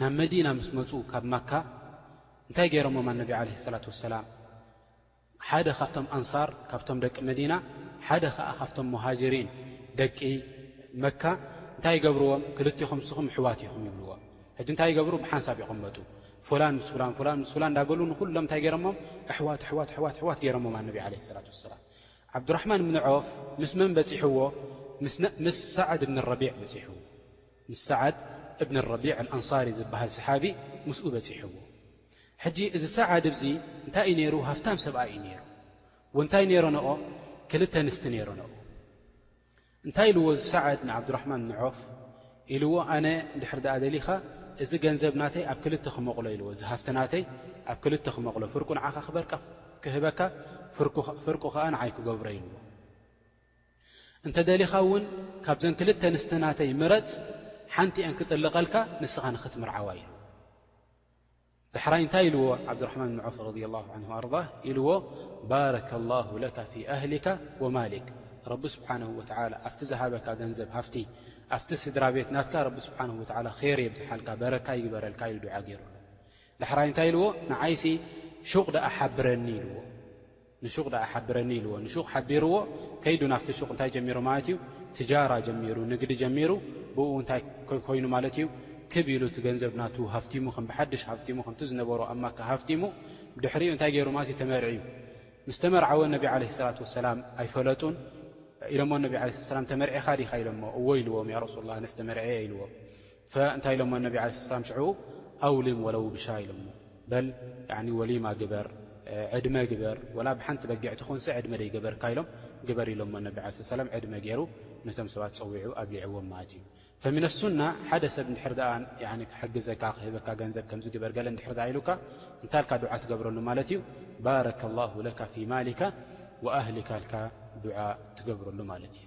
ናብ መዲና ምስ መጹ ካብ ማካ እንታይ ገይሮሞም ኣነቢ ዓለይሂ ሰላቱ ወሰላም ሓደ ካብቶም ኣንሳር ካብቶም ደቂ መዲና ሓደ ከኣ ካብቶም ሙሃጅሪን ደቂ መካ እንታይ ይገብርዎም ክልቲኹም ንስኹም ኣሕዋት ኢኹም ይብልዎም ሕጂ እንታይ ይገብሩ ብሓንሳብ ይቕመጡ ፉላን ምስ ፉላን ፉላን ምስ ፉላን እንዳበሉ ንኹሎም እንታይ ገይሮሞም ኣሕዋት ኣሕዋት ኣሕዋት ኣሕዋት ገይሮሞም ኣነቢ ዓለይሂ ሰላቱ ወሰላም ዓብዱራሕማን እብኒ ዖፍ ምስ መን በጺሕዎ ምስ ሳዕድ እብኒ ረቢዕ በጺሕዎ ምስ ሰዓድ እብን ረቢዕ ኣልኣንሳሪ ዝበሃል ሰሓቢ ምስኡ በጺሕዎ። ሕጂ እዚ ሰዓድ እዚ እንታይ እዩ ነይሩ? ሃፍታም ሰብኣይ እዩ ነይሩ። ወንታይ ነይረንኦ? ክልተ ኣንስቲ ነይረንኦ። እንታይ ኢልዎ እዚ ሰዓድ ንዓብዱራሕማን እብኒ ዖፍ? ኢልዎ ኣነ እንድሕር ደኣ ደሊኻ እዚ ገንዘብ ናተይ ኣብ ክልተ ክመቕሎ ኢልዎ። እዚ ሃፍቲ ናተይ ኣብ ክልተ ክመቕሎ፣ ፍርቁ ንዓኻ ክህበካ፣ ፍርቁ ከኣ ንዓይ ክገብሮ ኢልዎ። እንተደሊኻ እውን ካብዘን ክልተ ኣንስቲ ናተይ ምረጽ ሓንቲኤን ክጥልቐልካ ንስኻ ንኽትምርዓዋ ኢሉ ዳሕራይ እንታይ ኢልዎ ዓብዱራሕማን ብን ዖፍ ረድ ላሁ ን ኣርዳ ኢልዎ ባረከ ላሁ ለካ ፊ ኣህሊካ ወማሊክ ረቢ ስብሓን ወተላ ኣብቲ ዝሃበካ ገንዘብ ሃፍቲ ኣብቲ ስድራ ቤት ናትካ ረቢ ስብሓን ወተላ ኼር የብዝሓልካ በረካ ይግበረልካ ኢሉ ድዓ ገይሩሉ ዳሕራይ እንታይ ኢልዎ ንዓይሲ ሹቕ ድኣ ሓብረኒ ኢልዎ ንሹቕ ደኣ ሓብረኒ ኢልዎ ንሹቕ ሓቢርዎ ከይዱ ናብቲ ሹቕ እንታይ ጀሚሩ ማለት እዩ ትጃራ ጀሚሩ ንግዲ ጀሚሩ ብኡ እንታይ ኮይኑ ማለት እዩ ክብ ኢሉ እቲ ገንዘብ ናቱ ሃፍቲሙ ከም ብሓድሽ ሃፍቲሙ ከምቲ ዝነበሮ ኣብ ማካ ሃፍቲሙ ድሕሪኡ እንታይ ገይሩ ማለት እዩ ተመርዕዩ ምስ ተመርዓወ ነቢ ዓለይሂ ሰላት ወሰላም ኣይፈለጡን ኢሎሞ ነቢ ዓለይሂ ሰላም ተመርዒኻ ዲኻ ኢሎሞ እዎ ኢልዎም ያ ረሱሉላህ ኣነስ ተመርዐየ ኢልዎም ፈ እንታይ ኢሎሞ ነቢ ዓለይሂ ሰላቱ ወሰላም ሽዑ ኣውሊም ወለው ብሻ ኢሎሞ በል ያኒ ወሊማ ግበር ዕድመ ግበር ወላ ብሓንቲ በጊዕ ትኹንሲ ዕድመ ደይገበርካ ኢሎም ግበር ኢሎሞ ነቢ ዓለይሂ ሰላቱ ወሰላም ዕድመ ገይሩ ነቶም ሰባት ጸዊዑ ኣብሊዕዎም ማለት እዩ ፈሚነ ሱና ሓደ ሰብ እንድሕር ደኣ ያኒ ክሕግዘካ ክህበካ ገንዘብ ከምዚ ግበር ገለ እንድሕር ደኣ ኢሉካ እንታይ ኢልካ ዱዓ ትገብረሉ ማለት እዩ ባረከላሁ ለካ ፊ ማሊካ ወኣህሊካ ኢልካ ዱዓ ትገብረሉ ማለት እዩ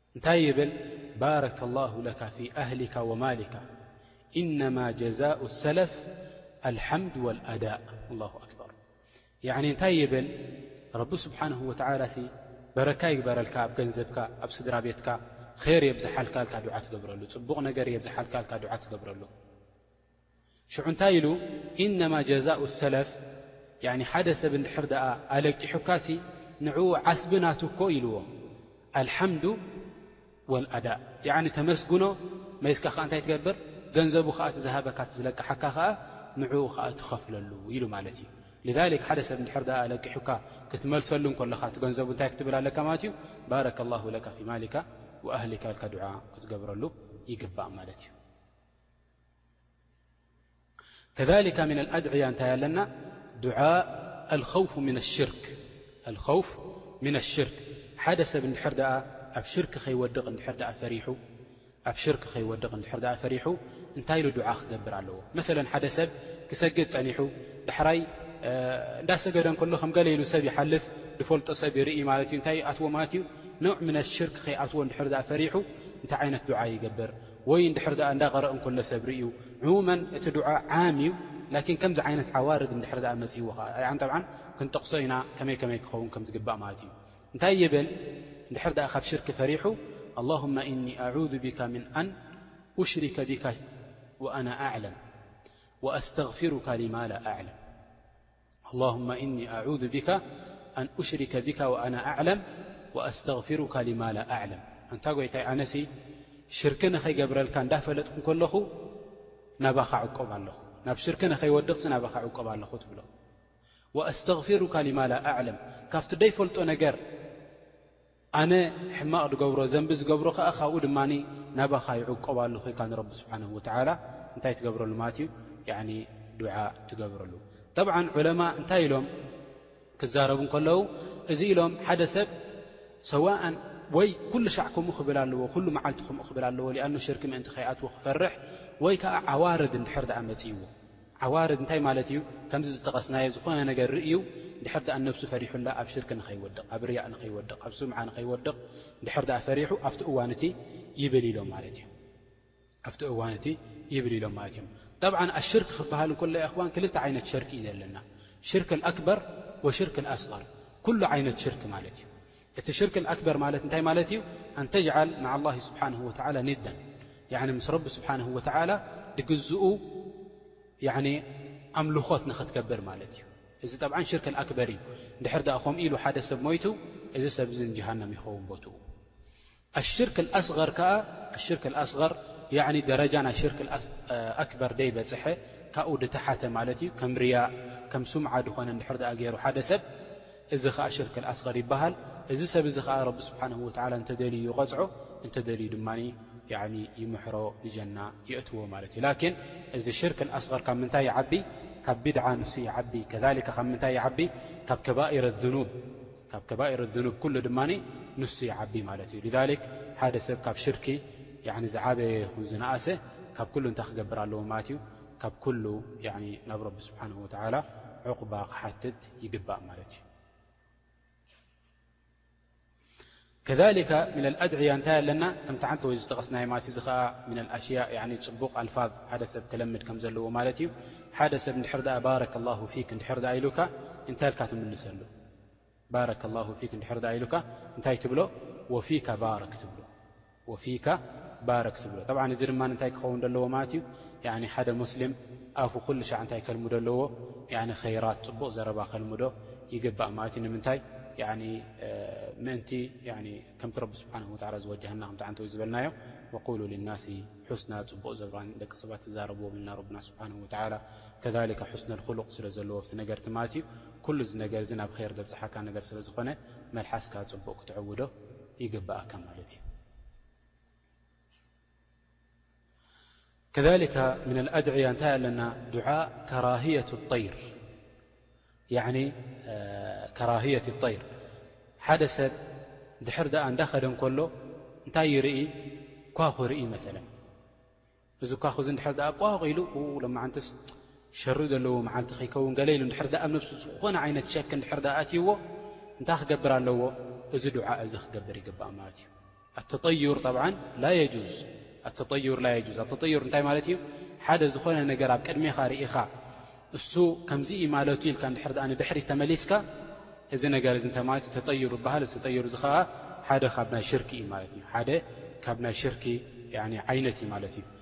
እንታይ ይብል ባረከ ላሁ ለካ ፊ ኣህሊካ ወማሊካ ኢነማ ጀዛኡ ሰለፍ ኣልሓምድ ወልኣዳእ ኣላ ኣክበር ያኒ እንታይ ይብል ረቢ ስብሓንሁ ወተዓላ ሲ በረካ ይግበረልካ ኣብ ገንዘብካ ኣብ ስድራ ቤትካ ኼር የብዝሓልካ ልካ ዱዓ ትገብረሉ ፅቡቕ ነገር የብዝሓልካ ልካ ዱዓ ትገብረሉ ሽዑ እንታይ ኢሉ ኢነማ ጀዛኡ ሰለፍ ያኒ ሓደ ሰብ እንድሕር ደኣ ኣለቂሑካሲ ንዕኡ ዓስቢ ናቱ እኮ ኢልዎ ኣልሓምዱ ወልኣዳእ ያኒ ተመስግኖ መሊስካ ከኣ እንታይ ትገብር ገንዘቡ ከኣ እቲ ዝሃበካ እቲ ዝለቅሓካ ከኣ ንዕኡ ከኣ ትኸፍለሉ ኢሉ ማለት እዩ ልዛሊክ ሓደ ሰብ እንድሕር ደኣ ኣለቂሑካ ክትመልሰሉ እንከለኻ እቲ ገንዘቡ እንታይ ክትብል ኣለካ ማለት እዩ ባረከ ላሁ ለካ ፊ ማሊካ ወኣህሊካ ኢልካ ዱዓ ክትገብረሉ ይግባእ ማለት እዩ ከዛሊካ ምና ኣድዕያ እንታይ ኣለና ዱዓእ ኣልኸውፍ ምና ሽርክ ኣልኸውፍ ምና ሽርክ ሓደ ሰብ እንድሕር ደኣ ኣብ ሽርክ ኸይወድቕ እንድሕር ደኣ ፈሪሑ ኣብ ሽርክ ኸይወድቕ እንድሕር ደኣ ፈሪሑ እንታይ ኢሉ ዱዓ ክገብር ኣለዎ መሰለን ሓደ ሰብ ክሰግድ ጸኒሑ ዳሕራይ እንዳሰገደ እንከሎ ከም ገለ ኢሉ ሰብ ይሓልፍ ዝፈልጦ ሰብ ይርኢ ማለት እዩ እንታይ ይኣትዎ ማለት እዩ ነውዕ ምና ሽርክ ከይኣትዎ እንድሕር ደኣ ፈሪሑ እንታይ ዓይነት ዱዓ ይገብር ወይ እንድሕር ድኣ እንዳ ቀረእ እንከሎ ሰብ ርእዩ፣ ዕሙመን እቲ ዱዓ ዓም እዩ ላኪን ከምዚ ዓይነት ዓዋርድ እንድሕር ድኣ መጺእዎ ከኣ ኣይዓም ጠብዓን ክንጠቅሶ ኢና ከመይ ከመይ ክኸውን ከም ዝግባእ ማለት እዩ እንታይ ይብል እንድሕር ድኣ ካብ ሽርኪ ፈሪሑ ኣላሁመ ኢኒ ኣዑዙ ቢካ ምን ኣን ኡሽሪከ ቢካ ወኣና ኣዕለም ወኣስተግፊሩካ ሊማ ላ ኣዕለም ኣላሁማ እኒ ኣዑዙ ቢካ ኣን ኡሽሪከ ቢካ ወኣና ኣዕለም ወኣስተግፊሩካ ሊማ ላ ኣዕለም ኣንታ ጐይታይ ኣነሲ ሽርኪ ንኸይገብረልካ እንዳፈለጥኩ እንከለኹ ናባኻ ዕቆብ ኣለኹ ናብ ሽርኪ ንኸይወድቕሲ ናባኻ ዕቆብ ኣለኹ ትብሎ ወኣስተግፊሩካ ሊማ ላ ኣዕለም ካብቲ ደይፈልጦ ነገር ኣነ ሕማቕ ድገብሮ ዘንቢ ዝገብሮ ከኣ ካብኡ ድማ ናባኻ ይዕቆብ ኣሎኹ ኢልካ ንረቢ ስብሓነሁ ወተዓላ እንታይ ትገብረሉ ማለት እዩ ያዕኒ ዱዓ ትገብረሉ። ጠብዓን ዑለማእ እንታይ ኢሎም ክዛረቡ እንከለዉ እዚ ኢሎም ሓደ ሰብ ሰዋእን ወይ ኩሉ ሻዕ ከምኡ ክብል ኣለዎ ኩሉ መዓልቲ ከምኡ ክብል ኣለዎ ሊኣኑ ሽርኪ ምእንቲ ከይኣትዎ ክፈርሕ ወይ ከኣ ዓዋርድ እንድሕር ደኣ መጺእዎ ዓዋርድ እንታይ ማለት እዩ? ከምዚ ዝጠቐስናዮ ዝኾነ ነገር ርእዩ እንድሕር ደኣ ንነብሱ ፈሪሑላ ኣብ ሽርኪ ንኸይወድቕ፣ ኣብ ርያእ ንኸይወድቕ፣ ኣብ ሱምዓ ንኸይወድቕ እንድሕር ደኣ ፈሪሑ ኣብቲ እዋን እቲ ይብል ኢሎም ማለት እዮም። ኣብቲ እዋን እቲ ይብል ኢሎም ማለት እዮም። ጠብዓን ኣሽርክ ክበሃል እንከሎ የእኽዋን ክልተ ዓይነት ሸርኪ እዩ ዘለና። ሽርክ ኣልኣክበር ወሽርክ ኣልኣስቐር ኩሉ ዓይነት ሽርክ ማለት እዩ። እቲ ሽርክ ኣልኣክበር ማለት እንታይ ማለት እዩ? ኣን ተጅዓል መዓ ኣላሂ ስብሓነሁ ወተዓላ ኒደን ያዕኒ ምስ ረቢ ስብሓነሁ ወተዓላ ድግዝኡ ያዕኒ ኣምልኾት ንኽትገብር ማለት እዩ። እዚ ጠብዓን ሽርክ ኣልኣክበር እዩ። እንድሕር ደኣ ከምኡ ኢሉ ሓደ ሰብ ሞይቱ እዚ ሰብ እዚ ንጀሃነም ይኸውን ቦትኡ። ኣሽርክ ኣልኣስገር ከኣ ኣሽርክ ኣልኣስገር ያኒ ደረጃ ናይ ሽርክ ኣልኣክበር ደይበጽሐ ካብኡ ድተሓተ ማለት እዩ ከም ርያእ ከም ሱምዓ ድኾነ እንድሕር ደኣ ገይሩ ሓደ ሰብ እዚ ከኣ ሽርክ ኣልኣስገር ይበሃል እዚ ሰብ እዚ ከኣ ረቢ ስብሓንሁ ወተዓላ እንተደልዩ ይቐጽዖ እንተደልዩ ድማ ያኒ ይምሕሮ ንጀና የእትዎ ማለት እዩ ላኪን እዚ ሽርክ ኣልኣስገር ካብ ምንታይ ይዓቢ ካብ ቢድዓ ንሱ ይዓቢ ከዛሊካ ካብ ምንታይ ይዓቢ ካብ ከባኢር ኣልዝኑብ ካብ ከባኢር ዙኑብ ኩሉ ድማ ንሱ ይዓቢ ማለት እዩ። ሊዛሊክ ሓደ ሰብ ካብ ሽርኪ ዝዓበየ ይኹን ዝነኣሰ ካብ ኩሉ እንታይ ክገብር ኣለዎ ማለት እዩ ካብ ኩሉ ናብ ረቢ ስብሓን ወተዓላ ዕቑባ ክሓትት ይግባእ ማለት እዩ። ከዛሊከ ሚን ኣልኣድዕያ እንታይ ኣለና ከምቲ ሓንቲ ወይ ዝጠቐስናዮ ማለት እዩ እዚ ከኣ ሚን ኣልኣሽያእ ያኒ ጽቡቕ ኣልፋዝ ሓደ ሰብ ከለምድ ከም ዘለዎ ማለት እዩ ሓደ ሰብ እንድሕር ደኣ ባረከ ላሁ ፊክ እንድሕር ደኣ ኢሉካ እንታይ ኢልካ ትምልሰሉ ባረከ ላሁ ፊክ እንድሕር ደኣ ኢሉካ እንታይ ትብሎ ወፊካ ባረክ ትብሎ ወፊካ ባረክ ትብሎ ጠብዓን እዚ ድማ እንታይ ክኸውን ደለዎ ማለት እዩ ያኒ ሓደ ሙስሊም ኣፉ ኩሉ ሻዕ እንታይ ከልምዶ ኣለዎ ያኒ ኸይራት ጽቡቕ ዘረባ ከልምዶ ይግባእ ማለት እዩ ንምንታይ ያኒ ምእንቲ ከምቲ ረቢ ስብሓነሁ ወተዓላ ዝወጀሃና ከምቲ ዓንተዊት ዝበልናዮ ወቁሉ ሊናሲ ሑስና ፅቡቕ ዘረባ ንደቂ ሰባት ተዛረብዎም ኢልና ረብና ስብሓነሁ ወተዓላ ከዛሊከ ሑስነል ኹሉቕ ስለ ዘለዎ ኣብቲ ነገር እቲ ማለት እዩ ኩሉ እዚ ነገር እዚ ናብ ኼር ዘብፅሓካ ነገር ስለ ዝኾነ መልሓስካ ፅቡቕ ክትዕውዶ ይግበኣካ ማለት እዩ። ከዛሊካ ምነ ልኣድዕያ እንታይ ኣለና ዱዓ ከራህየት ጠይር ያዕኒ ከራህየት ጠይር ሓደ ሰብ ድሕር ደኣ እንዳኸደ እንከሎ እንታይ ይርኢ ኳኹ ይርኢ መለ እዚ ኳኹ እዚ ድሕር ደኣ ቋቕ ኢሉ ሎማዓንትስ ሸሪ ዘለዎ መዓልቲ ከይከውን ገለ ኢሉ ድሕር ደኣ ነብሱ ዝኾነ ዓይነት ሸክ እንድሕር ደኣ ኣትይዎ እንታይ ክገብር ኣለዎ እዚ ዱዓ እዚ ክገብር ይግባእ ማለት እዩ ኣተጠዩር ጠብዓን ላየጁዝ ኣተጠዩር ላየጁዝ ኣተጠዩር እንታይ ማለት እዩ ሓደ ዝኾነ ነገር ኣብ ቅድሜኻ ርኢኻ እሱ ከምዚ ዩ ማለቱ ኢልካ እንድሕር ድኣ ንድሕሪ ተመሊስካ እዚ ነገር እዚ እንታይ ማለት እዩ ተጠዩር ይበሃል እዚ ተጠዩር እዚ ኸዓ ሓደ ካብ ናይ ሽርክ እዩ ማለት እዩ ሓደ ካብ ናይ ሽርክ ዓይነት እዩ ማለት እዩ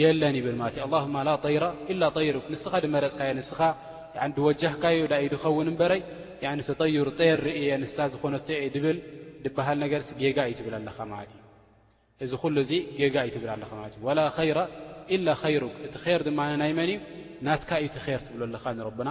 የለን ይብል ማለት እዩ ኣላሁማ ላ ጠይረ ኢላ ጠይሩክ ንስኻ ድመረፅካዮ ንስኻ ድወጃህካዮ ዳእዩ ድኸውን እምበረይ ተጠዩር ጤር ርእየ ንሳ ዝኾነቶ እየ ድብል ድበሃል ነገርሲ ጌጋ እዩ ትብል ኣለኻ ማለት እዩ እዚ ኩሉ እዚ ጌጋ እዩ ትብል ኣለኻ ማለት እዩ ወላ ኸይረ ኢላ ኸይሩክ እቲ ኼር ድማ ናይ መን እዩ ናትካ እዩ እቲ ኼር ትብሎ ኣለኻ ንረብና